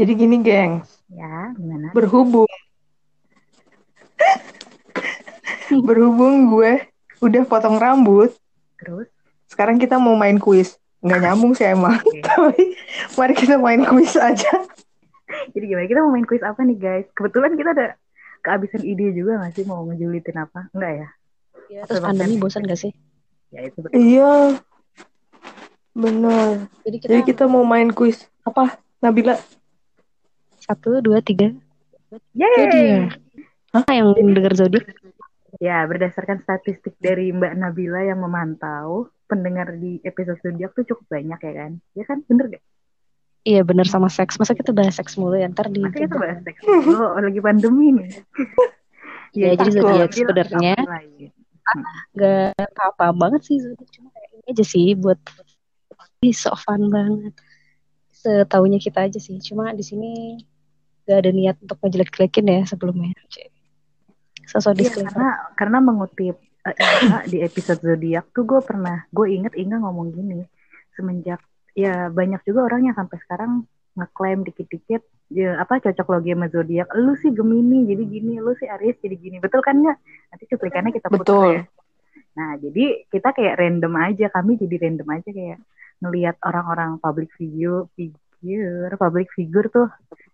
Jadi gini, geng. Ya, gimana? Berhubung berhubung gue udah potong rambut, Terus? sekarang kita mau main kuis. Nggak nyambung sih emang. Oke. Tapi mari kita main kuis aja. Jadi gimana? Kita mau main kuis apa nih, guys? Kebetulan kita ada kehabisan ide juga nggak sih mau ngejulitin apa? Enggak ya? Ya, terus pandemi bosan gak sih? Ya itu betul. Iya. Bener. Jadi kita, Jadi kita mau main kuis. Apa? Nabila? Satu, dua, tiga. Yeay! Jadi ya. Hah? Yang denger zodiak? Ya, berdasarkan statistik dari Mbak Nabila yang memantau, pendengar di episode zodiak tuh cukup banyak ya kan? Ya kan? Bener gak? Iya bener sama seks. Masa kita bahas seks mulu ya ntar di. Masa kita bahas seks? Oh, lagi pandemi nih. Ya, jadi takut. zodiak sebenarnya nggak mulai. Gak apa-apa banget sih zodiak. Cuma kayak ini aja sih buat so fun banget. Setahunya kita aja sih. Cuma di sini gak ada niat untuk ngejelek-jelekin ya sebelumnya. Sosok Iya, karena karena mengutip Inga di episode zodiak tuh gue pernah gue inget Inga ngomong gini semenjak ya banyak juga orang yang sampai sekarang ngeklaim dikit-dikit ya apa cocok logi sama zodiak lu sih Gemini jadi gini lu sih Aries jadi gini. Betul kan nggak nanti cuplikannya kita putar Betul. ya. Nah jadi kita kayak random aja kami jadi random aja kayak ngelihat orang-orang public figure figure public figure tuh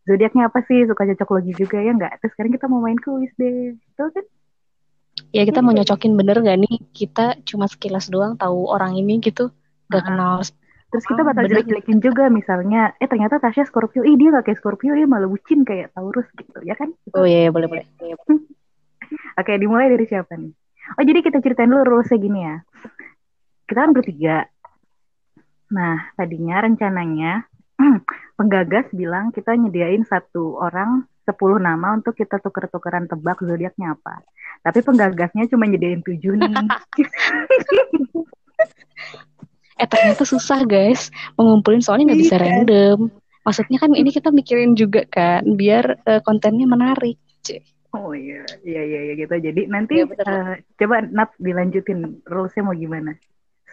zodiaknya apa sih suka cocok logi juga ya nggak terus sekarang kita mau main kuis deh betul kan Ya kita mau nyocokin bener gak nih kita cuma sekilas doang tahu orang ini gitu gak Ah. kenal Terus kita Oh, bakal bener. jelek-jelekin juga misalnya, eh ternyata Tasya Scorpio, ih dia gak kayak Scorpio, dia malah bucin kayak Taurus gitu, ya kan? oh iya iya, boleh boleh Oke, dimulai dari siapa nih? Oh jadi kita ceritain dulu rulesnya gini ya. Kita kan bertiga. Nah, tadinya rencananya penggagas bilang kita nyediain satu orang 10 nama untuk kita tuker-tukeran tebak zodiaknya apa. Tapi penggagasnya cuma nyediain tujuh nih. eh ternyata susah guys mengumpulin soalnya nggak bisa Iya. random maksudnya kan ini kita mikirin juga kan biar eh, kontennya menarik Cih. Oh iya, iya iya iya gitu. Jadi nanti betul. eh, coba Nat dilanjutin rulesnya mau gimana?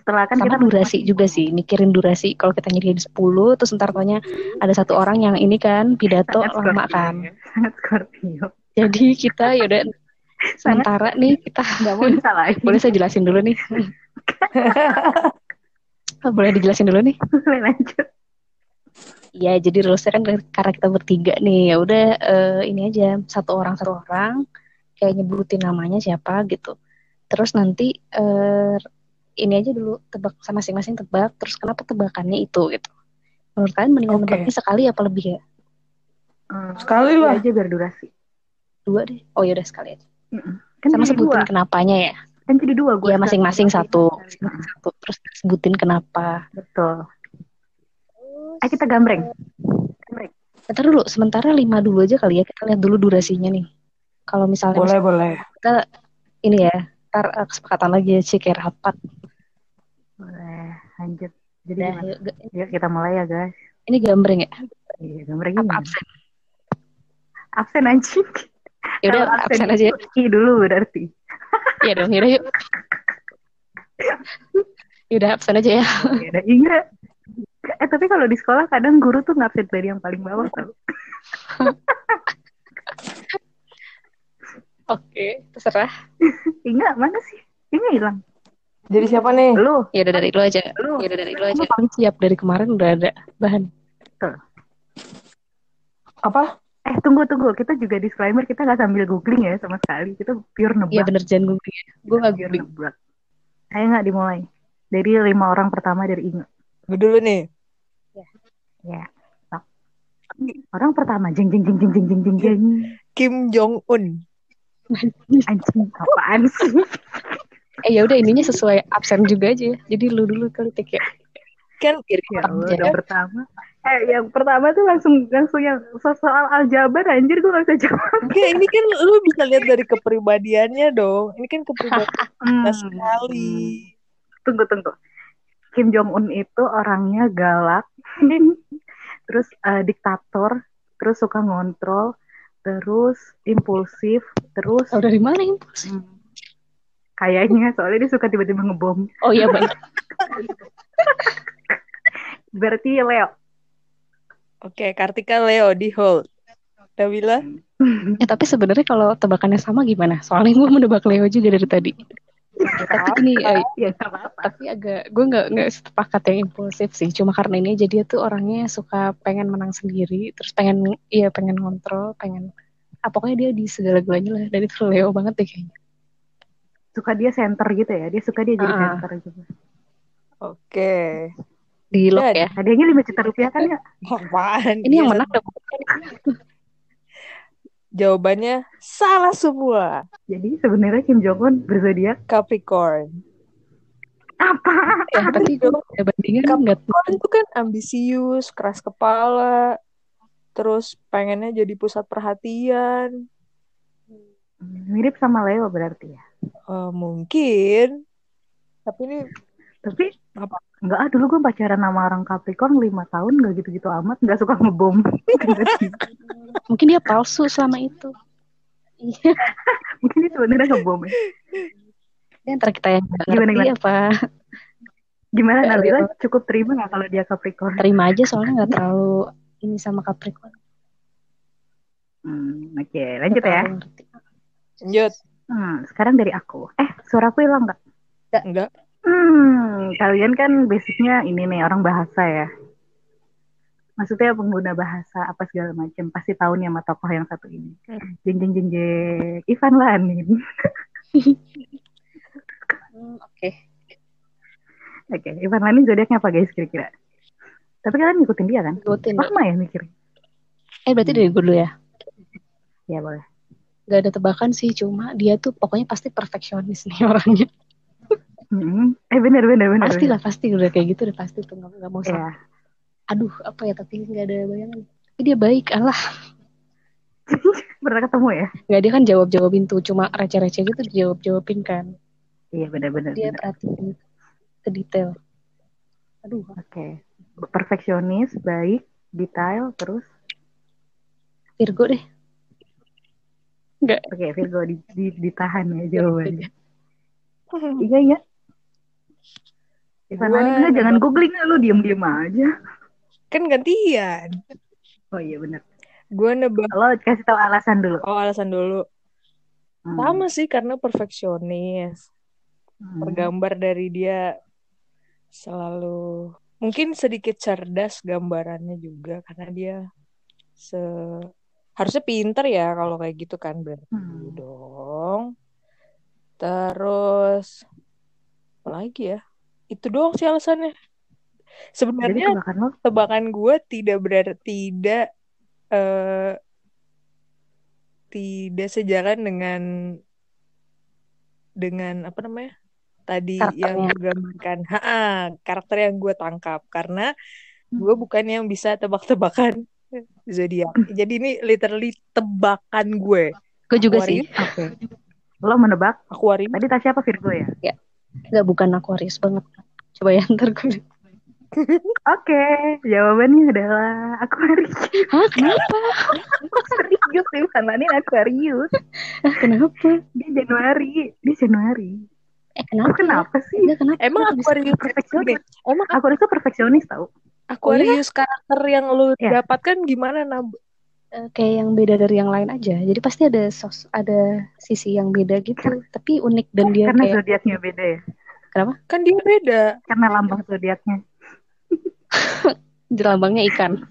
Setelah kan sama kita durasi juga sih mikirin durasi kalau kita nyediain 10 terus ntar taunya ada satu orang yang ini kan pidato Sangat lama Scorpio kan ya. Sangat Scorpio. jadi kita yaudah sementara nih kita Nggak mau disalahin. boleh saya jelasin dulu nih boleh dijelasin dulu nih Boleh lanjut. Iya, jadi rulesnya kan karena kita bertiga nih, ya udah eh, ini aja satu orang satu orang kayak nyebutin namanya siapa gitu. Terus nanti eh, ini aja dulu tebak sama masing-masing tebak. Terus kenapa tebakannya itu gitu? Menurut kalian mendingan Oke. nebaknya sekali apa lebih ya? Hmm, Sekali lah. aja biar durasi. Dua deh. Oh ya udah sekali aja. Mm-mm. Kan Sama sebutin dua. kenapanya ya. Kan jadi dua. Gua Iya sekali, masing-masing satu. satu. Terus sebutin kenapa. Betul. Eh kita gambreng. Gambreng. Ntar dulu, sementara lima dulu aja kali ya. Kita lihat dulu durasinya nih. Kalau misalnya Boleh, boleh. kita ini ya ntar eh, kesepakatan lagi ya sih kayak rapat Boleh. Lanjut. Jadi Udah, gimana? yuk, kita mulai ya guys. ini gambreng ya Iya gambreng apa absen Absen anjing. ya udah Kalau absen aja I dulu berarti. Iya dong yaudah yuk yaudah absen aja ya Ya udah ingat. Eh tapi kalau di sekolah kadang guru tuh ngabsen dari yang paling bawah tau. oke terserah Ingat mana sih? Ingat hilang. Jadi siapa nih? Lu. Ya udah dari lu aja. Lu. Ya udah dari lu aja. paling siap dari kemarin udah ada bahan. Tuh. Apa? Eh tunggu tunggu, kita juga disclaimer kita nggak sambil googling ya sama sekali. Kita pure nebak. Iya bener jangan googling. Ya. Gue nggak googling. Nebak. Ayo nggak dimulai. Dari lima orang pertama dari Inge. Gue dulu nih. Ya. Ya. Stop. Orang pertama jeng jeng jeng jeng jeng jeng jeng. Kim Jong Un. Anjing apaan sih? Eh ya udah ininya sesuai absen juga aja ya. jadi lu dulu kali tik ya Kan biar Ya Allah, yang pertama. Eh, yang pertama tuh langsung langsung yang so- soal aljabar anjir gue gak bisa jawab. Enggak, ini kan lu bisa lihat dari kepribadiannya dong. Ini kan kepribadian Hmm. sekali. Tunggu tunggu. Kim Jong Un itu orangnya galak, terus eh, diktator, terus suka ngontrol, terus impulsif, terus oh dari mana impuls hmm, kayaknya soalnya dia suka tiba-tiba ngebom. oh iya bener Berarti Leo. Oke, Kartika Leo di hold. Nabila? Eh tapi sebenarnya kalau tebakannya sama gimana? Soalnya gue menebak Leo juga dari tadi. tapi ini ya apa-apa. tapi agak gue nggak nggak sepakat yang impulsif sih. Cuma karena ini aja dia tuh orangnya suka pengen menang sendiri, terus pengen iya pengen kontrol, pengen ah, pokoknya dia di segala-galanya lah. Dan itu Leo banget deh kayaknya. Suka dia center gitu ya. Dia suka dia jadi Ah. center gitu. Oke. Di lock ya. Hadiahnya 5 juta rupiah kan ya? Apaan? Ini yang menang dong. Jawabannya salah semua. Jadi sebenarnya Kim Jong Un berzodiak Capricorn. apa? Ya, gue ada bandingan nggak Capricorn itu kan ambisius, keras kepala, terus pengennya jadi pusat perhatian. Mirip sama Leo berarti ya. Eh, mungkin. Tapi ini Tapi Apa? Enggak, ah, dulu gue pacaran sama orang Capricorn 5 tahun gak gitu-gitu amat, gak suka ngebom. mungkin dia palsu selama itu. Iya. Mungkin dia sebenarnya ngebom ya. Dan ntar kita yang nggak Gimana, ngerti gimana? apa Gimana Nggak, Nabila Leo. cukup terima gak kalau dia Capricorn? terima aja soalnya nggak terlalu ini sama Capricorn. Hmm, Oke, lanjut Nggak ya. lanjut. Hmm, sekarang dari aku. Eh, suaraku hilang gak? Enggak. Hmm, kalian kan basicnya ini nih orang bahasa ya. Maksudnya pengguna bahasa apa segala macam pasti tahu nih sama tokoh yang satu ini. Hmm. Jeng jeng jeng jeng. Ivan Lanin. Hmm, Oke. Oke, Ivan Lanin zodiaknya apa guys kira-kira? Tapi kalian ngikutin dia kan? Ikutin. Lama ya mikirnya? Eh berarti dari gue dulu ya. Ya boleh. Gak ada tebakan sih, cuma dia tuh pokoknya pasti perfeksionis nih orangnya. Hmm. Eh bener bener bener. Pasti lah, pasti udah kayak gitu udah pasti tuh nggak nggak mau salah. Ya. Aduh, apa ya tapi nggak ada bayangan. Tapi dia baik, alah. Pernah ketemu ya? Nggak dia kan jawab jawabin tuh, cuma receh-receh gitu dijawab jawabin kan. Iya bener bener. Dia bener. perhatiin ke detail. Aduh, Oke. Perfeksionis, baik, detail, terus Virgo deh. Nggak. oke Virgo di, di- ditahan ya jawabannya. Hmm. Iya iya. Ivan Gua Lanin enggak jangan googling lu diem-diem aja. Kan gantian. Oh iya bener. Gue nebak. Lo kasih tahu alasan dulu. Oh, alasan dulu. Hmm. Sama sih karena perfeksionis. Hmm. Tergambar dari dia selalu mungkin sedikit cerdas gambarannya juga karena dia se harusnya pinter ya kalau kayak gitu kan berarti Hmm. dong. Terus apa lagi ya? Itu doang sih alasannya. Sebenarnya tebakan lo tebakan gue tidak berarti tidak eh, tidak sejalan dengan dengan apa namanya tadi yang Karakternya. gue gambarkan Ha-ha, karakter yang gue tangkap karena Hmm. gue bukan yang bisa tebak-tebakan zodiak jadi ini literally tebakan gue Gue juga sih. Aquarius Oke. Lo menebak Aquarius tadi Tasya apa Virgo ya? Nggak bukan Aquarius banget. Coba ya ntar gue. Oke, jawabannya adalah Aquarius. Hah kenapa? Serius Ivan Lanin Aquarius. Hah, kenapa? Dia Januari. Dia Januari. Eh kenapa? kenapa sih? Enggak kenapa? emang Aquarius perfeksionis? emang Aquarius tuh perfeksionis tau. Aquarius karakter yang lu Ya. dapatkan gimana Nab? eh, kayak yang beda dari yang lain aja. Jadi pasti ada sos, ada sisi yang beda gitu. Tapi unik dan dia Karena kayak zodiaknya beda ya. kan dia beda Karena lambang zodiaknya. lambangnya ikan.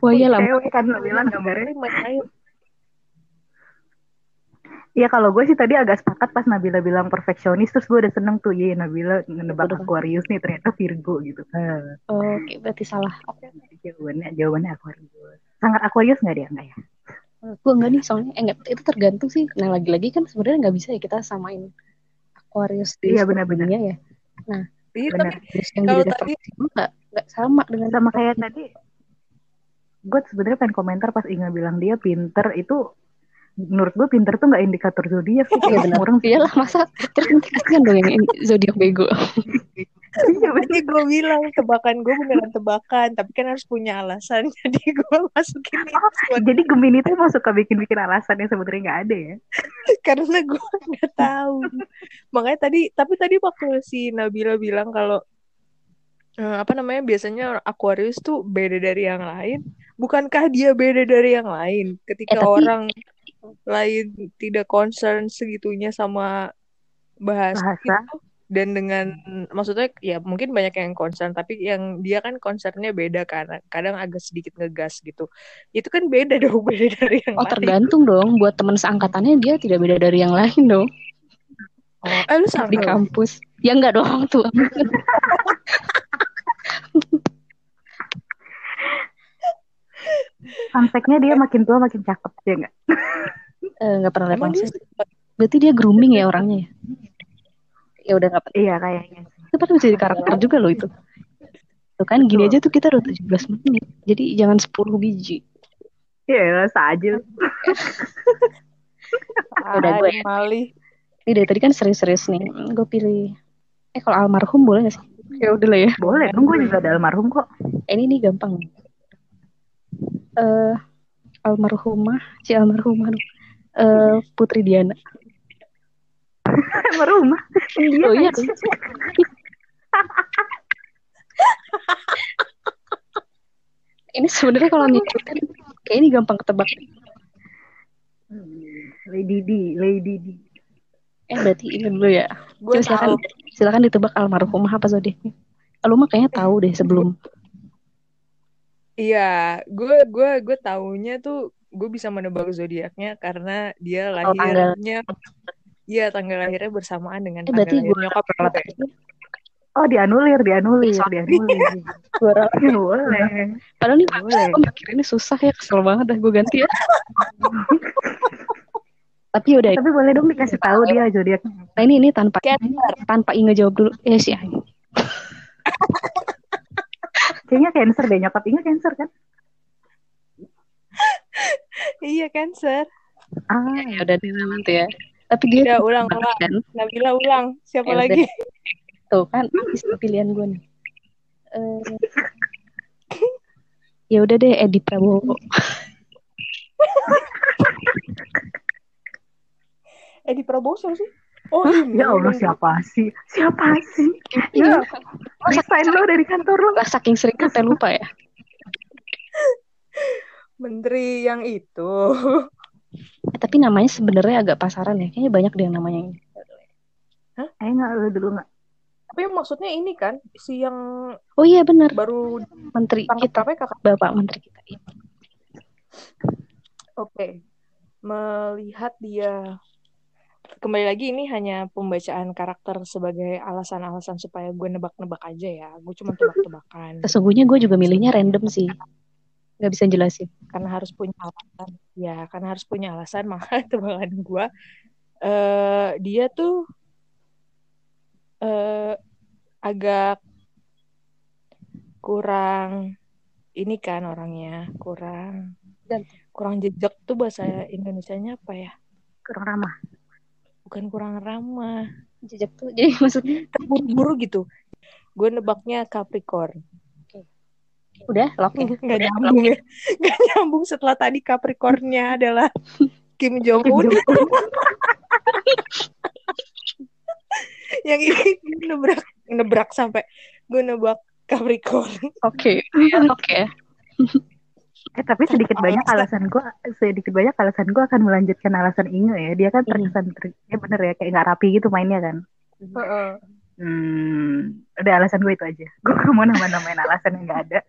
Wah iya lambang. Kan lo bilang gambarnya. Iya kalau gue sih tadi agak sepakat pas Nabila bilang perfeksionis terus gue udah seneng tuh iya Nabila nebak. Aquarius nih ternyata Virgo gitu. Oke berarti salah. jawabannya jawabannya Aquarius. Sangat Aquarius nggak dia enggak ya? Gue enggak nih soalnya. Eh enggak, itu tergantung sih. Nah lagi-lagi kan sebenarnya nggak bisa ya kita samain Aquarius di Iya, benar-benar. ya. iya Benar. tapi yang Kalau tadi- nggak nggak sama dengan Sama kayak tadi gue sebenarnya pengen komentar pas Inga bilang dia pinter itu menurut gue pinter tuh nggak indikator zodiak sih Iya kayak benar. orang Iyalah masa terus nanti kasihan dong yang ini zodiak bego. Iya, bener. Tadi gue bilang tebakan gue beneran tebakan, tapi kan harus punya alasan. Jadi gue masukin Oh, jadi Gemini tuh emang suka bikin-bikin alasan yang sebenarnya nggak ada ya karena gue nggak tahu. Makanya tadi, tapi tadi waktu si Nabila bilang kalau eh, apa namanya biasanya Aquarius tuh beda dari yang lain. Bukankah dia beda dari yang lain? Ketika Eh, tapi- orang lain tidak concern segitunya sama bahasa, Bahasa. gitu. dan dengan maksudnya ya mungkin banyak yang concern tapi yang dia kan concernnya beda kan kadang agak sedikit ngegas gitu itu kan beda dong beda dari yang Oh lain tergantung dong. Buat teman seangkatannya dia tidak beda dari yang lain dong oh, eh lu di sama kampus. Ya enggak dong tuh. Fun fact-nya dia makin tua makin cakep ya nggak? Eh, Nggak pernah lihat langsung. Berarti dia grooming ya orangnya ya. Ya udah nggak penting. Iya kayaknya. Itu pasti bisa jadi karakter juga loh itu. Tuh kan gini aja tuh kita udah 17 menit. Jadi jangan 10 biji. Iya, rasa aja. Udah gue ya. Mali Ini dari tadi kan serius-serius nih. Gue pilih. Eh kalau almarhum boleh gak sih? Ya udah lah ya. Boleh dong, gue juga ada almarhum kok. Eh, ini nih gampang. Eh almarhumah, si almarhumah. Eh Putri Diana. Almarhumah. Oh iya. Ini sebenarnya kalau ngikutin kayak ini gampang ketebak. Lady D, Lady D. Eh berarti ini dulu ya. Coba silakan tahu silakan ditebak almarhumah apa zodiaknya. Lu mah kayaknya tahu deh sebelum. Iya gue gue gue taunya tuh gue bisa menebak zodiaknya karena dia Oh, tanggal. lahirnya Iya tanggal lahirnya bersamaan dengan Eh tanggal berarti lahir gue nyokap gue. Oh, dianulir, dianulir, Sorry. dianulir. suara. Boleh. Padahal nih Boleh. ini susah ya kesel banget dah gue ganti ya. Tapi udah. Tapi boleh dong dikasih tahu dia zodiaknya. Nah ini ini tanpa Cancer. tanpa Inge jawab dulu. Eh sih. Kayaknya cancer deh, nyokap Inge cancer kan? Iya cancer. Ah, Ya udah deh sama tuh ya. Tapi dia Udah ulang ulang. kan. Nabila ulang. Siapa Ya udah. lagi? Tuh kan bisa pilihan gue nih. Eh, ya udah deh Edi Prabowo. Edi Prabowo siapa sih? Oh, Hah? ini ya Allah Menteri. siapa sih? Siapa sih? Iya. Ya, resign lo dari kantor lo. Lah saking sering sampai lupa ya. Menteri yang itu. Eh, tapi namanya sebenarnya agak pasaran ya. Kayaknya banyak deh yang namanya ini. Eh nggak lo dulu nggak? Tapi maksudnya ini kan si yang Oh iya benar. baru Menteri kita, KPK kan? Bapak Menteri kita. Iya. Oke. Melihat dia kembali lagi ini hanya pembacaan karakter sebagai alasan-alasan supaya gue nebak-nebak aja ya. Gue cuma tebak-tebakan Sesungguhnya gue juga milihnya random sih. Gak bisa jelasin. karena harus punya alasan. Ya, karena harus punya alasan maka tebakan gue eh dia tuh eh agak kurang ini kan orangnya kurang Dan- kurang jejak tuh bahasa Indonesianya apa ya? Kurang ramah. Bukan kurang ramah, Jejak tuh. Jadi maksudnya terburu-buru gitu. Gue nebaknya Capricorn. udah lock ya. Gak nyambung ya. Gak nyambung setelah tadi Capricornnya adalah Kim Jong Un. Yang ini gue nebrak nebrak sampai gue nebak Capricorn. Oke. Ya, Oke. Eh tapi sedikit banyak alasan gue, sedikit banyak alasan gue akan melanjutkan alasan Inge ya. Dia kan Hmm. terkesan, ter- ya bener ya kayak nggak rapi gitu mainnya kan. Heeh. Hmm, udah alasan gue itu aja. Gue gak mau nama-namain alasan yang gak ada.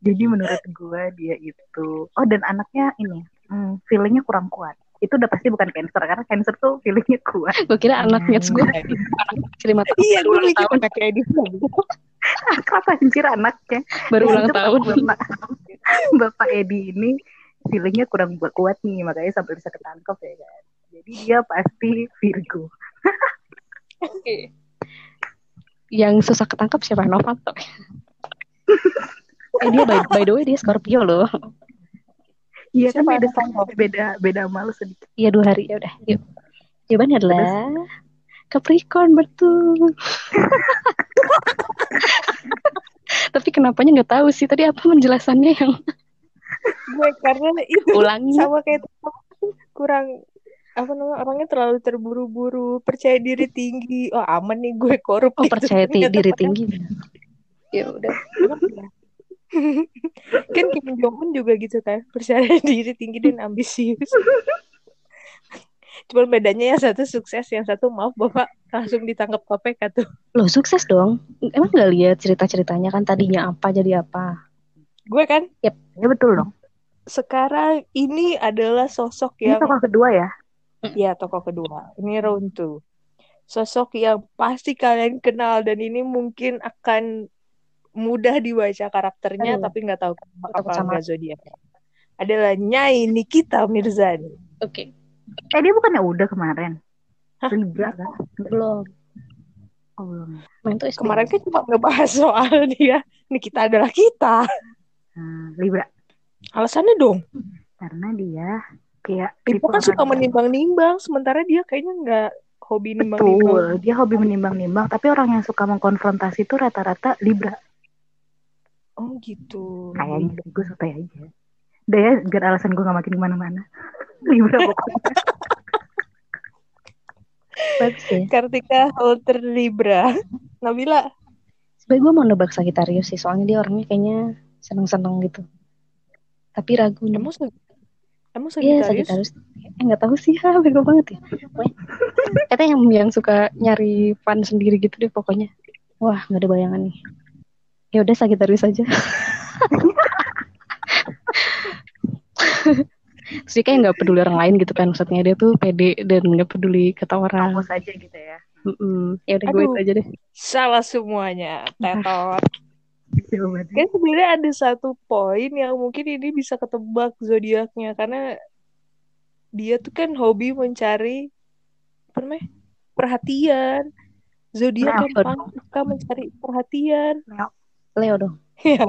Jadi menurut gue dia itu, oh dan anaknya ini, hmm, feelingnya kurang kuat. Itu udah pasti bukan cancer karena cancer tuh feelingnya kuat. Gue kira anaknya gue lima tahun Iya, gue ulang mikir tahun. kayak Edi Prabowo. Akrab anjir anaknya. Baru ulang tahun. Bapak, Edi ini feelingnya kurang buat kuat nih makanya sampai bisa ketangkep ya kan. Jadi dia pasti Virgo. Oke. Yang susah ketangkap siapa? Novanto. eh dia by, by the way dia Scorpio loh. Iya kan beda Novanto? beda beda malu sedikit. Iya dua hari ya udah. Yuk. Jawabannya adalah Capricorn betul. Kenapanya nggak tahu sih tadi apa penjelasannya yang gue karena itu ulangi. sama kayak kurang apa namanya orangnya terlalu terburu-buru percaya diri tinggi oh aman nih gue korup Oh gitu. percaya Ternyata diri tinggi. ya udah iya? kan Kim Jong Un juga gitu kan percaya diri tinggi dan ambisius Cuman bedanya yang satu sukses, yang satu maaf bapak langsung ditangkap KPK tuh. Loh sukses dong. Emang gak lihat cerita-ceritanya kan tadinya apa jadi apa? Gue kan Ya betul dong. sekarang ini adalah sosok Ini yang tokoh kedua ya. ya tokoh kedua. Ini round two. Sosok yang pasti kalian kenal dan ini mungkin akan mudah dibaca karakternya Aduh. tapi nggak tahu apa sama- zodiak. Adalah Nyai Nikita Mirzani. Oke. Eh dia bukannya udah kemarin. Hah? Libra kan? Belum. Oh belum. Main tuh SD. Kemarin kan cuma ngebahas soal dia. Nikita adalah kita. Nah, Libra. Alasannya dong. Karena dia kayak Pipo tipe kan suka menimbang-nimbang, sementara dia kayaknya nggak hobi nimbang-nimbang. Betul, dia hobi menimbang-nimbang, tapi orang yang suka mengkonfrontasi itu rata-rata Libra. Oh gitu. Kayaknya gue santai aja. Udah ya, biar alasan gue gak makin ke mana-mana. Libra pokoknya. Bagus ya. Kartika Holter Libra. Nabila. Sebenernya gue mau nebak Sagittarius sih, soalnya dia orangnya kayaknya seneng-seneng gitu. Tapi ragu nih. Emang Sag- Emang Iya Sagittarius? Sagittarius. Eh nggak tahu sih, ha, bego banget ya. Katanya yang yang suka nyari fun sendiri gitu deh pokoknya. Wah nggak ada bayangan nih. Ya udah Sagittarius aja. Terus dia kayak nggak peduli orang lain gitu kan maksudnya dia tuh pede dan nggak peduli kata orang. Fokus aja gitu ya. Mm-mm. Ya udah gue itu aja deh. Salah semuanya. Tetot. Jawabannya. kan sebenarnya ada satu poin yang mungkin ini bisa ketebak zodiaknya karena dia tuh kan hobi mencari apa namanya perhatian zodiak Leo yang paling suka mencari perhatian Leo dong. Ya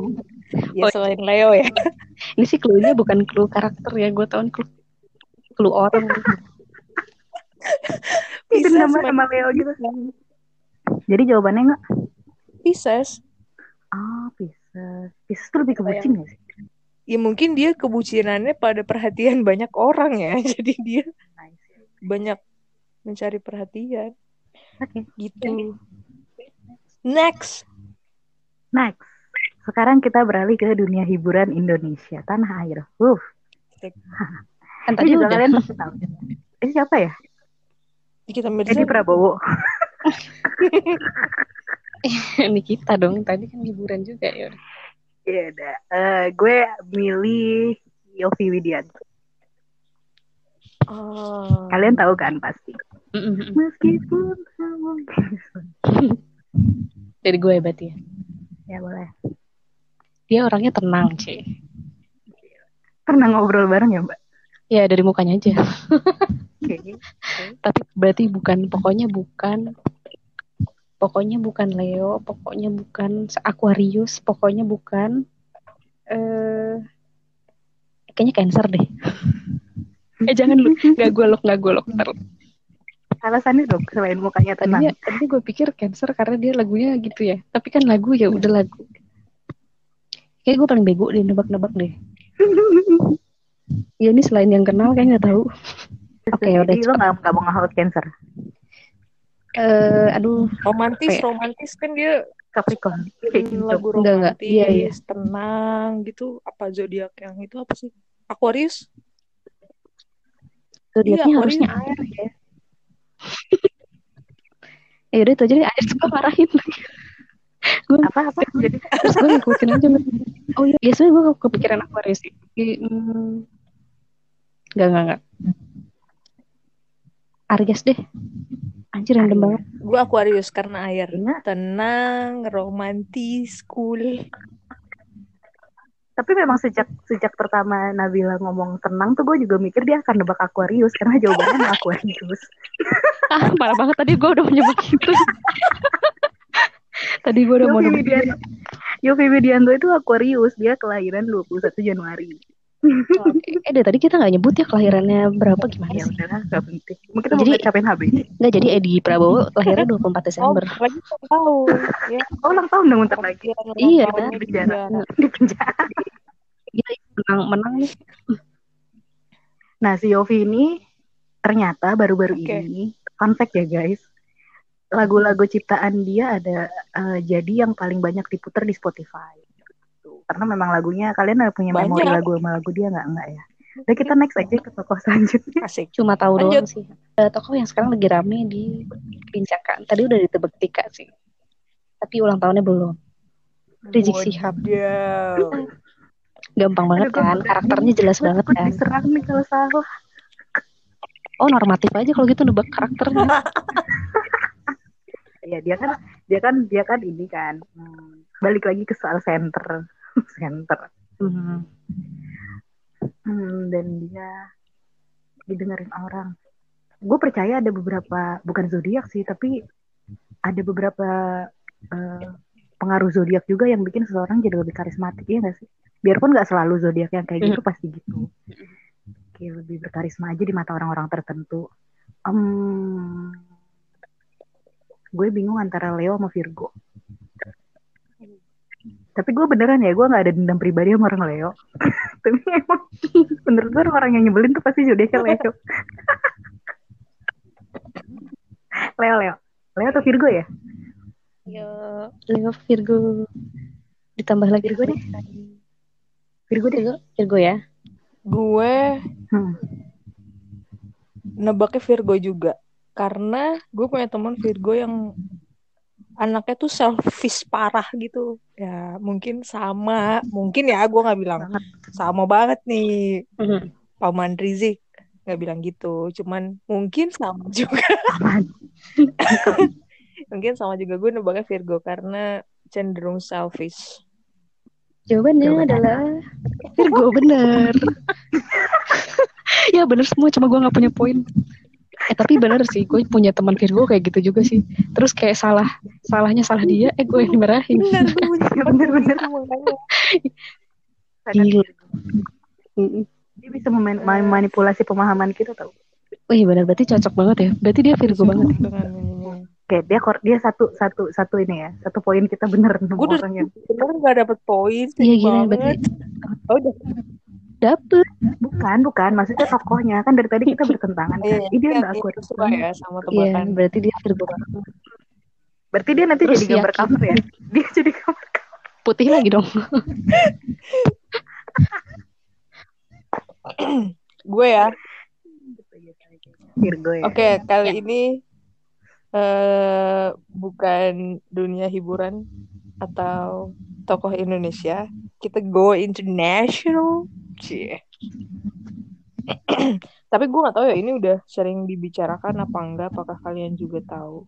ya Oh, selain Leo ya Ini sih clue-nya bukan clue karakter ya, gue tau clue clue orang. Itu Pisces nama sama Leo gitu. Jadi jawabannya enggak? Pisces Oh, Pisces. Pisces tuh lebih ke bucin gak sih? ya mungkin dia kebucinannya pada perhatian banyak orang ya jadi dia Nice. banyak mencari perhatian Oke. gitu next Next. Sekarang kita beralih ke dunia hiburan Indonesia, tanah air. Uh, Kan ini tadi juga udah. kalian pasti tahu. Ini siapa ya? kita Edi Mirza Prabowo. Ini kita dong, tadi kan hiburan juga ya. Iya, udah. Eh, gue milih Yofi Widianto. oh. Kalian tahu kan pasti. Mm-mm. Meskipun. Dari gue berarti ya. Ya boleh. Dia orangnya tenang, Ci. Pernah ngobrol bareng ya, Mbak? Ya dari mukanya aja. Oke. Tapi berarti bukan, pokoknya bukan pokoknya bukan Leo, pokoknya bukan Aquarius, pokoknya bukan eh kayaknya Cancer deh. eh jangan lu, nggak gue lock, nggak gue lock. Ntar. Alasannya dong selain mukanya Tadinya, tenang. tadinya gue pikir Cancer karena dia lagunya gitu ya. Tapi kan lagu ya udah lagu. Kayak gue paling bego deh nebak-nebak deh. Ya ini selain yang kenal kayak nggak tahu. Oke, udah Jadi lo cepet. gak, gak mau nge-hold cancer? Eh, aduh, romantis Kayak- romantis kan dia Capricorn. Gitu. lagu Enggak, enggak. romantis Iya, iya. tenang gitu apa zodiak yang itu apa sih Aquarius zodiaknya Iya, harusnya air ya. ya udah itu aja deh, air suka marahin. gue Apa-apa? Jadi terus gue ngikutin aja. Oh iya, ya sebenernya gue kepikiran Aquarius sih. Hmm, Enggak, enggak, enggak. Aries deh. Anjir random banget. gue Aquarius karena air Ingat. tenang romantis cool Tapi memang sejak sejak pertama Nabila ngomong tenang tuh gue juga mikir dia akan nebak Aquarius karena jawabannya Aquarius. Ah, parah banget tadi gue udah menyebut gitu. tadi gue udah mau. Widianto. Yofi Widianto itu Aquarius, dia kelahiran 21 Januari. Eh, dari tadi kita nggak nyebut ya kelahirannya berapa gimana Ya sih? udahlah, gak penting. Mungkin Jadi- mau capain HB. Nggak, jadi Edi Prabowo lahirnya 24 oh Desember. lagi ulang tahun ya Oh, ulang tahun dong bentar lagi. Iya. tahunnya Di penjara. Di penjara. Gila, menang, menang nih. Nah, si Yofi ini ternyata baru-baru Oke. ini, fun fact ya guys, lagu-lagu ciptaan dia ada eh, jadi yang paling banyak diputar di Spotify. Gitu. Karena memang lagunya kalian ada punya Banyak. memori lagu sama lagu dia nggak enggak ya? Udah kita next aja ke tokoh selanjutnya. Asik. Cuma tahu Lanjut. doang sih. Eh, tokoh yang sekarang lagi rame di Pincakan. Tadi udah ditebak Tika sih. Tapi ulang tahunnya belum. Rizik Syihab. Wadidaw. Gampang banget Aduh, kan. Karakternya jelas Gua banget kan. diserang nih kalau salah. Oh normatif aja kalau gitu nebak karakternya. Iya dia kan dia kan dia kan ini kan hmm, balik lagi ke soal center center Hmm. Hmm, dan dia didengerin orang. Gue percaya ada beberapa bukan zodiak sih, tapi ada beberapa eh, pengaruh zodiak juga yang bikin seseorang jadi lebih karismatik ya nggak sih? Biarpun nggak selalu zodiak yang kayak gitu pasti gitu. Kayak lebih berkarisma aja di mata orang-orang tertentu. Em, gue bingung antara Leo sama Virgo. Tapi gue beneran ya, gue nggak ada dendam pribadi sama orang Leo. Tapi emang menurut gue orang yang nyebelin tuh pasti zodiaknya Leo. Leo, Leo. Leo atau Virgo ya? Yo, Leo Virgo. Ditambah lagi Virgo deh. Virgo deh. Virgo, Virgo ya. Gue Hmm. nebaknya Virgo juga. Karena gue punya teman Virgo yang anaknya tuh selfish parah gitu. Ya mungkin sama. Mungkin ya gue nggak bilang Banget. sama banget nih. Mhm. Paman Rizik nggak bilang gitu. Cuman mungkin sama juga. Mungkin sama juga gue nebaknya Virgo karena cenderung selfish. Jawabannya Jawabannya adalah Virgo bener. ya bener semua, cuma gue nggak punya poin. Eh tapi bener sih, gue punya teman Virgo kayak gitu juga sih. Terus kayak salah, salahnya salah dia, eh gue yang dimarahin. Bener, gue bener-bener. gitu. Gila. Mm-mm. Dia bisa meman- memanipulasi pemahaman kita tau. Wih bener, berarti cocok banget ya. Berarti dia Virgo banget ya. Kayak dia kor- dia satu satu satu ini ya, satu poin kita bener nemu Gue udah orang yang bener gak dapet poin Iya gila, banget. berarti Oh, udah. Dapet. bukan bukan maksudnya tokohnya kan dari tadi kita bertentangan kan. Iya, dia iya, nggak iya, suka ya sama Iya, tebakan. berarti dia banget. Berarti dia nanti Terus jadi gambar cover ya. Dia jadi gambar Putih lagi dong. Gue ya. Virgo ya. Oke, kali ini eh bukan dunia hiburan atau tokoh Indonesia. Kita go international. Cie. Tapi gue gak tahu ya ini udah sering dibicarakan apa enggak. Apakah kalian juga tahu?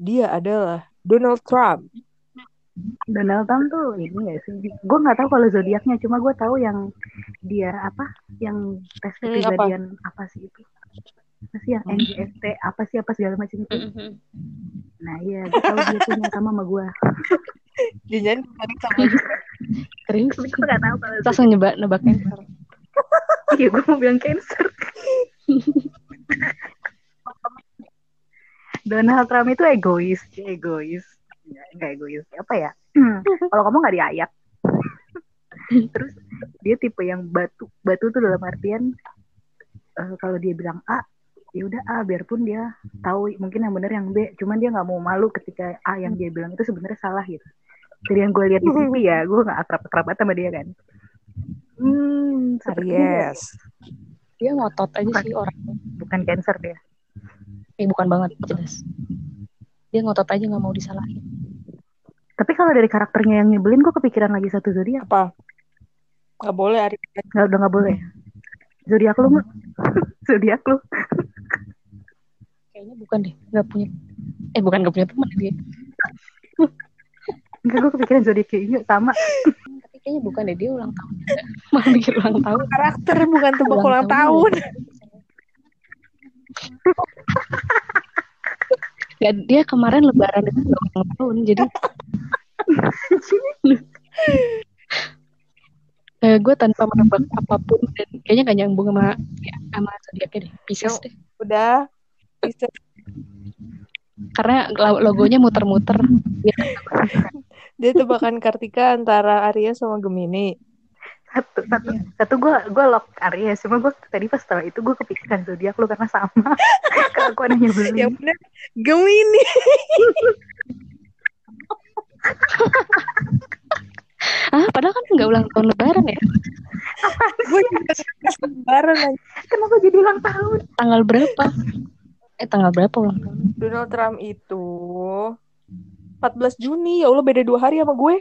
Dia adalah Donald Trump. Donald Trump tuh ini gak sih? Gue nggak tahu kalau zodiaknya, cuma gue tahu yang dia apa? Yang tes Hmm, kepribadian apa? sih itu? Apa sih yang NGST apa sih apa segala macam itu? Nah iya, gue tahu dia punya sama sama gue. Jangan sama Serius? Tapi gue nggak tahu kalau Langsung nyebak nebak cancer. Iya, gue mau bilang cancer. Donald Trump itu egois, dia egois. Nggak, nggak egois. Apa ya? Kalau kamu nggak diayak. Terus dia tipe yang batu. Batu tuh dalam artian eh, kalau dia bilang A, ya udah A biarpun dia tahu mungkin yang benar yang B, cuman dia nggak mau malu ketika A yang dia bilang itu sebenarnya salah gitu. Dari yang gue lihat di TV ya, gue nggak akrab-akrab banget sama dia kan. Hmm, sepertinya Yes. Dia ngotot aja sih orang. bukan cancer dia. Eh bukan banget, jelas. Dia ngotot aja nggak mau disalahin. Tapi kalau dari karakternya yang nyebelin, gue kepikiran lagi satu zodiak. Apa? Gak boleh Ari. Nggak, udah nggak boleh. Zodiak lu nggak? zodiak lu? Kayaknya bukan deh, nggak punya. Eh bukan nggak punya teman dia. Enggak, gue kepikiran zodiak kayak ini sama. Tapi kayaknya bukan deh, dia ulang tahun. Malah bikin ulang tahun. Karakter bukan tebak Ulang ulang tahun. tahun. Ya, dia kemarin lebaran itu ulang tahun, jadi eh, gue tanpa menebak apa pun dan kayaknya gak nyambung sama ya, sama zodiaknya deh, Pisces deh. Udah. Bisa. Karena lo- logonya muter-muter. Dia Dia tebakan Kartika antara Aries sama Gemini. satu satu satu gue gue lock Aries cuma gue tadi pas setelah itu gue kepikiran zodiak lu karena sama. Kelakuan yang nyebelin yang bener Gemini. Ah padahal kan nggak ulang tahun lebaran ya? Gue juga lebaran aja kenapa jadi ulang tahun? Tanggal berapa? Eh tanggal berapa ulang tahun? Donald Trump itu 14 Juni ya Allah beda dua hari sama gue.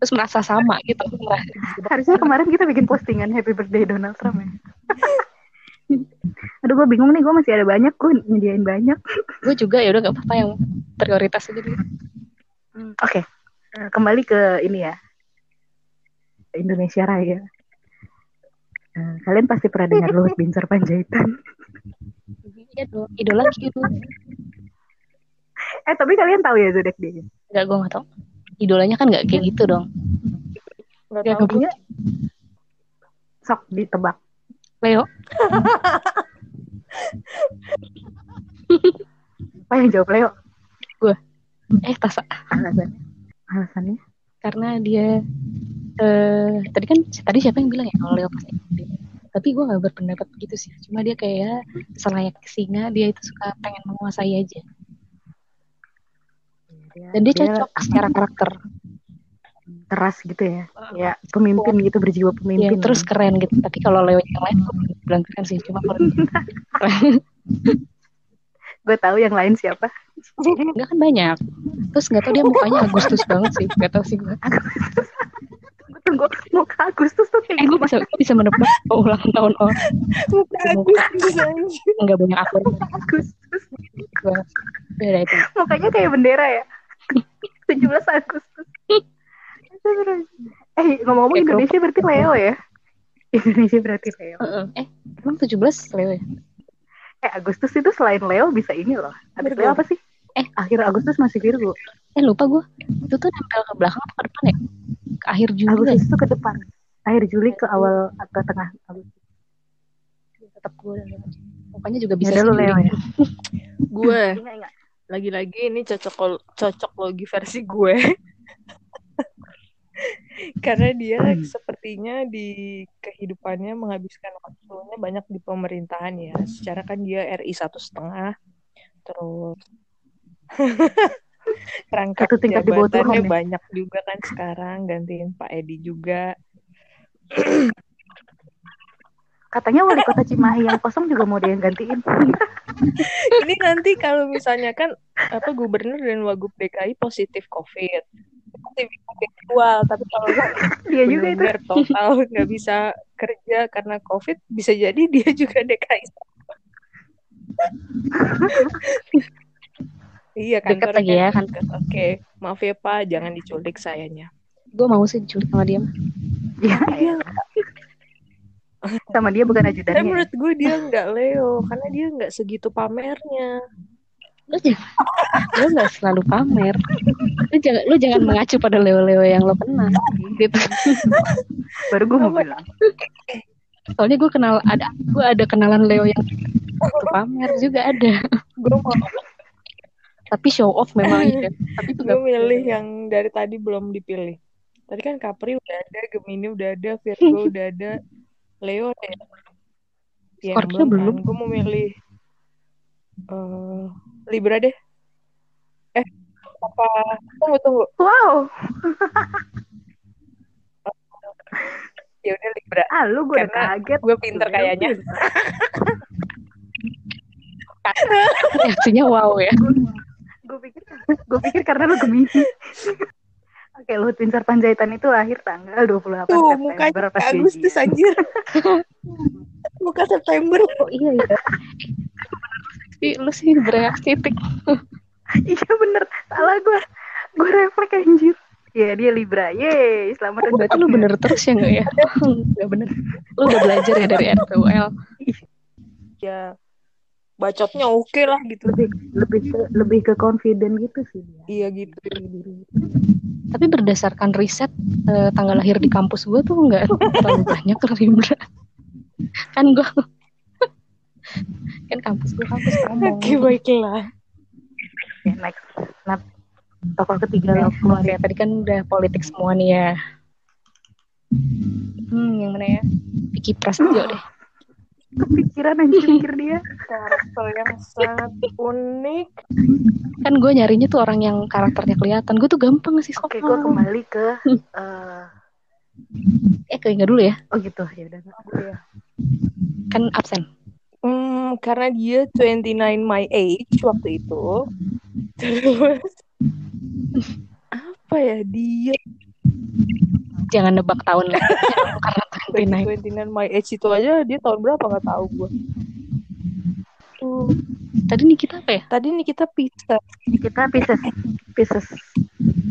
Terus merasa sama gitu. Harusnya kemarin kita bikin postingan happy birthday Donald Trump ya. Aduh gue bingung nih gue masih ada banyak gue nyediain banyak. Gue juga ya udah gak apa-apa yang prioritas aja dulu. Oke Eh, kembali ke ini ya. Indonesia Raya. Eh, kalian pasti pernah dengar Luhut Binsar Panjaitan iya dong idola gitu eh tapi kalian tahu ya zodiak dia? Nggak gue nggak tau idolanya kan nggak kayak gitu dong. Nggak Ya, tahu. sok ditebak. Leo. Apa yang jawab Leo. Eh tasa. Alasannya? Alasannya? Karena dia eh tadi kan tadi siapa yang bilang ya? Kalau Leo pasti. Tapi gue nggak berpendapat begitu sih. Cuma dia kayak selayak singa dia itu suka pengen menguasai aja. Dan dia cocok secara karakter. Keras gitu ya. Ya pemimpin gitu berjiwa ya pemimpin. terus keren gitu. Tapi kalau Leo yang lain gue bilang keren sih. Cuma kalau gue tahu yang lain siapa. Enggak kan banyak. Terus nggak tahu dia mukanya Agustus banget sih. Nggak tahu sih gue gue muka Agustus tuh kayak eh gue bisa gue bisa menebak oh, ulang tahun oh muka Agustus nggak banyak akun Agustus. Gue beda itu. Mukanya kayak bendera ya? 17 Agustus. Eh ngomong-ngomong Indonesia berarti Leo ya? Indonesia berarti Leo. Eh emang 17 Leo ya? Eh Agustus itu selain Leo bisa ini loh. Habis Virgo. Leo apa sih? Eh. akhir Agustus masih Virgo. Eh lupa gue itu tuh nempel ke belakang apa ke depan ya akhir Juli. Agustus ya itu ke depan. Akhir Juli ke awal ke tengah. Agustus tetap gue mukanya juga bisa lu. Leo ya. Gue. Lagi-lagi ini cocok cocok logi versi gue. Karena dia Hmm. sepertinya di kehidupannya menghabiskan waktunya banyak di pemerintahan ya. Secara kan dia RI satu setengah. Terus rangkap Satu tingkat di bawah Tuhan ya? banyak juga kan sekarang gantiin Pak Edi juga. Katanya wali kota Cimahi yang kosong juga mau dia yang gantiin. Ini nanti kalau misalnya kan apa gubernur dan wagub DKI positif COVID. Pasti bisa virtual tapi kalau dia juga itu. total nggak bisa kerja karena COVID bisa jadi dia juga DKI iya Deket kantor lagi ya, kan. oke maaf ya Pak jangan diculik sayanya. Gue mau sih diculik sama dia. Ya, Iya. sama dia bukan tapi ajudannya menurut gue dia nggak Leo karena dia nggak segitu pamernya. Lu jangan lu nggak selalu pamer. Lu jangan lu jangan mengacu pada leo-leo yang lo kenal gitu. Baru gue mau bilang. Soalnya gue kenal ada gue ada kenalan leo yang pamer juga ada. Gue mau tapi show off memang iya tapi itu gue milih yang dari tadi belum dipilih. Tadi kan Capri udah ada Gemini udah ada Virgo udah ada Leo ada. Ya? Ya, Scorpio belum. gue mau milih eh, Libra deh. Eh apa? Tunggu tunggu. Wow. Ya udah Libra. Ah lu gue udah Karena kaget. gue pinter kayaknya. Reaksinya wow ya gue pikir gue pikir karena lu Gemini Oke, Luhut Binsar Panjaitan itu lahir tanggal 28 tuh September mukanya pas Agustus gajian. anjir. Muka September. Oh iya ya Ih, lu sih bereaksi tik. Iya bener, salah gue. Gue refleks anjir. Ya dia Libra, yeay selamat berarti lu bener terus ya nggak ya? Nggak bener. Lu udah belajar ya dari RPUL ya bacotnya oke lah gitu Lebih lebih ke, lebih ke confident gitu sih dia. iya gitu tapi berdasarkan riset eh, tanggal lahir di kampus gue tuh nggak terlalu banyak Libra kan gue kan kampus gue kampus kamu oke baiklah Oke, next. Nah, tokoh ketiga lo keluar Oke, tadi kan udah politik semua nih ya. Hmm, yang mana ya? Vicky Prasetyo deh. Kepikiran anjir mikir dia karakter yang sangat unik Kan gue nyarinya tuh orang yang karakternya kelihatan. Gue tuh gampang sih oke gue kembali ke eh Eh, keinget dulu ya. oh gitu ya udah Iya. Kan absen. Hmm, karena dia 29 my age waktu itu. Terus apa ya dia Jangan nebak tahun. Karena 29. 29 my age itu aja dia tahun berapa nggak tahu gue. Tuh, Tadi nih kita apa ya? tadi nih kita pisah kita Pisces Pisces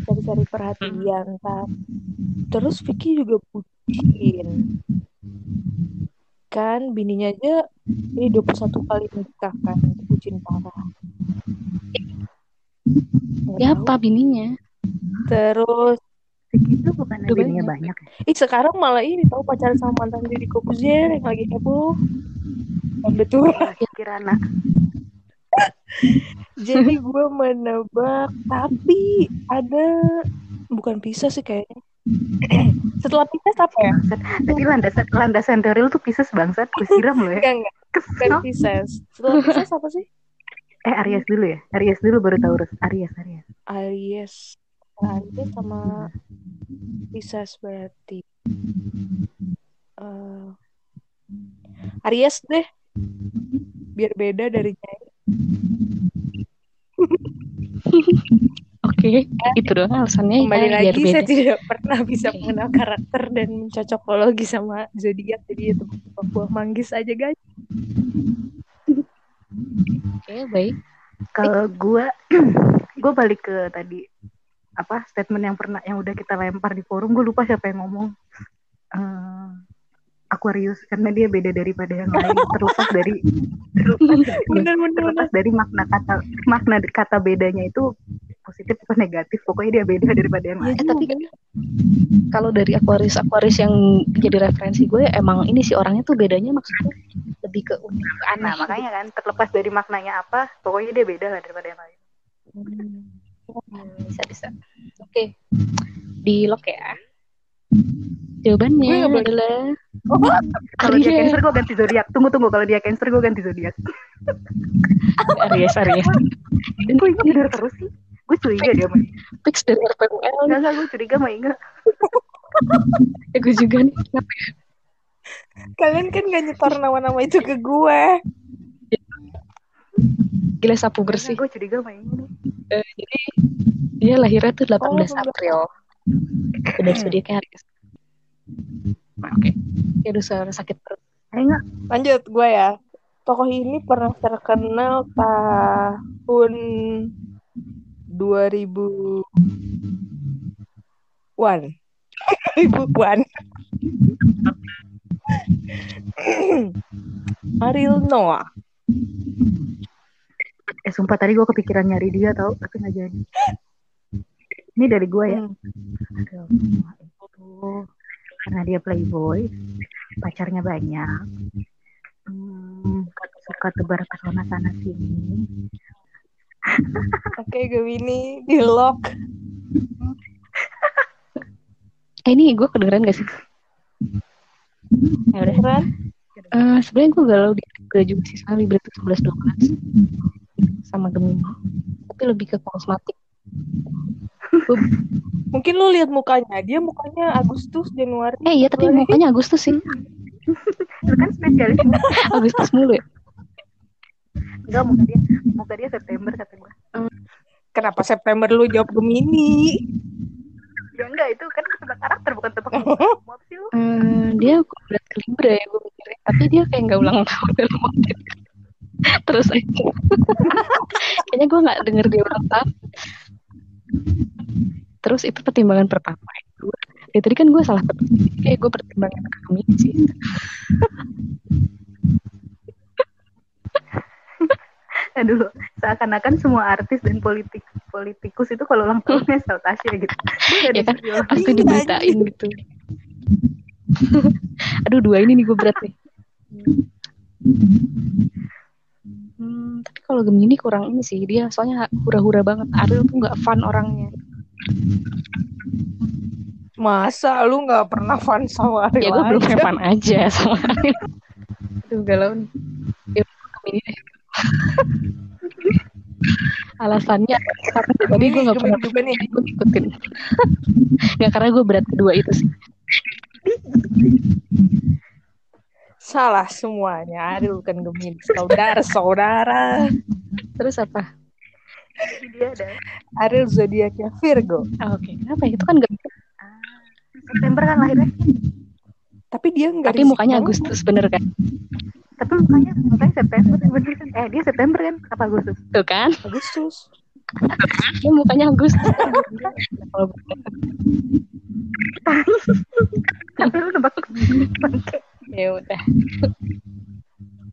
cari-cari perhatian tak. Terus Vicky juga bucin. Kan bininya aja ini 21 kali nikah kan, itu bucin parah. Siapa bininya? tahu. Terus itu bukan bininya banyak. banyak ya Ih sekarang malah ini tahu pacaran sama mantan Deddy Kobuzier yang lagi heboh. Betul. Kirana Jadi gue menebak, tapi ada bukan pisah sih kayaknya. Setelah pisah apa ya? tadi landasan landasan lu tuh Pisces bangsat gue siram lo ya Enggak enggak, bukan. Pisces. Setelah Pisces apa sih? eh Aries dulu ya Aries dulu baru Taurus Aries Aries Aries. Aries sama Pisces berarti. Eh, Aries deh. Biar beda dari Nyai. Oke, itu doang alasannya. Kembali ya, biar lagi beda. saya tidak pernah bisa mengenal karakter dan mencocokologi sama zodiak jadi itu buah manggis aja guys. Oke, baik. kalau gue gue balik ke tadi apa statement yang pernah yang udah kita lempar di forum gue lupa siapa yang ngomong Eh, Aquarius karena dia beda daripada yang lain terlepas dari terlepas, Bener bener bener. terlepas dari makna kata makna kata bedanya itu positif atau negatif pokoknya dia beda daripada yang lain Eh, tapi kalau dari Aquarius Aquarius yang jadi referensi gue emang ini sih orangnya tuh bedanya maksudnya lebih ke unik aneh. nah makanya kan terlepas dari maknanya apa pokoknya dia beda lah daripada yang lain Hmm, bisa bisa. Oke, di lock ya. Jawabannya Gue nggak boleh- adalah kalau dia cancer gue ganti zodiak tunggu tunggu kalau dia cancer gue ganti zodiak Aries Aries. Dan gue ini bener terus sih gue curiga dia mah fix dari RPUL. Enggak, enggak, gue curiga mah enggak. Ya, gue juga nih. Kenapa ya? Kalian kan gak nyetor nama-nama itu ke gue. Gila sapu bersih. Gue curiga mah enggak. Eh, jadi dia lahirnya tuh 18 Oh, 18. April. Benar zodiaknya Aries. Nah, Oke. Ya udah suara sakit perut. Enggak. Lanjut gue ya. Tokoh ini pernah terkenal tahun 2000 One. 2001. Ariel Noah. Eh, sumpah tadi gue kepikiran nyari dia tau, tapi nggak jadi. Ini dari gue ya. Hmm. Aduh, itu karena dia playboy, pacarnya banyak. Hmm, suka tebar pesona sana sini. Oke, Gemini di lock. Eh ini gue kedengeran gak sih? Ya udah. Beneran? Eh, sebenarnya gue galau di gue juga sih sama Libra tuh 11 12 sama Gemini. Tapi lebih ke kosmetik. Mungkin lu lihat mukanya. Dia mukanya Agustus, Januari. Eh iya tapi mukanya Agustus sih. Lu kan spesialis. Agustus mulu ya. Enggak, muka dia, muka dia September kata gue. Kenapa September lu jawab Gemini? Ya enggak, itu kan tebak karakter bukan tebak apa sih lu? Eh, dia berat ke Libra ya gue mikirnya. Tapi dia kayak nggak ulang tahun dalam waktu itu. Terus aja. Kayaknya gue nggak denger dia ulang tahun. Terus itu pertimbangan pertama. Kedua, ya tadi kan gue salah. Jadi Kayak gue pertimbangan Gemini sih. Aduh, seakan-akan semua artis dan politik politikus itu kalau ulang tahunnya sel Tasya gitu. Ya kan? Pasti Iya, diberitain gitu. Aduh dua ini nih gue berat nih. Kalau Gemini kurang ini sih dia soalnya hura-hura banget. Ariel tuh nggak fun orangnya. Masa lu nggak pernah fun sama Ariel ya gue belum fun aja sama Ariel. Aduh galau nih. Ya, Gemini deh. Alasannya karena tadi gue nggak pernah juga nih. gue ikutin nggak karena gue berat kedua itu sih Salah semuanya. Ariel bukan Gemini. Saudara-saudara. terus apa Dia ada Ariel zodiaknya Virgo. Ah, oke kenapa ya? itu kan gak September kan lahirnya. Tapi dia nggak tapi mukanya. Agustus bener kan Tapi mukanya mukanya September bener kan? Eh dia September kan? Apa Agustus? tuh kan Agustus. dia mukanya Agustus Kalau Tapi lu nebak bangke. Ya udah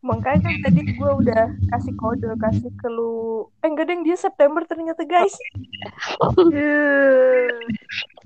Makanya kan tadi gue udah kasih kode, kasih ke lu. Eh enggak deng, dia September ternyata guys. Eh,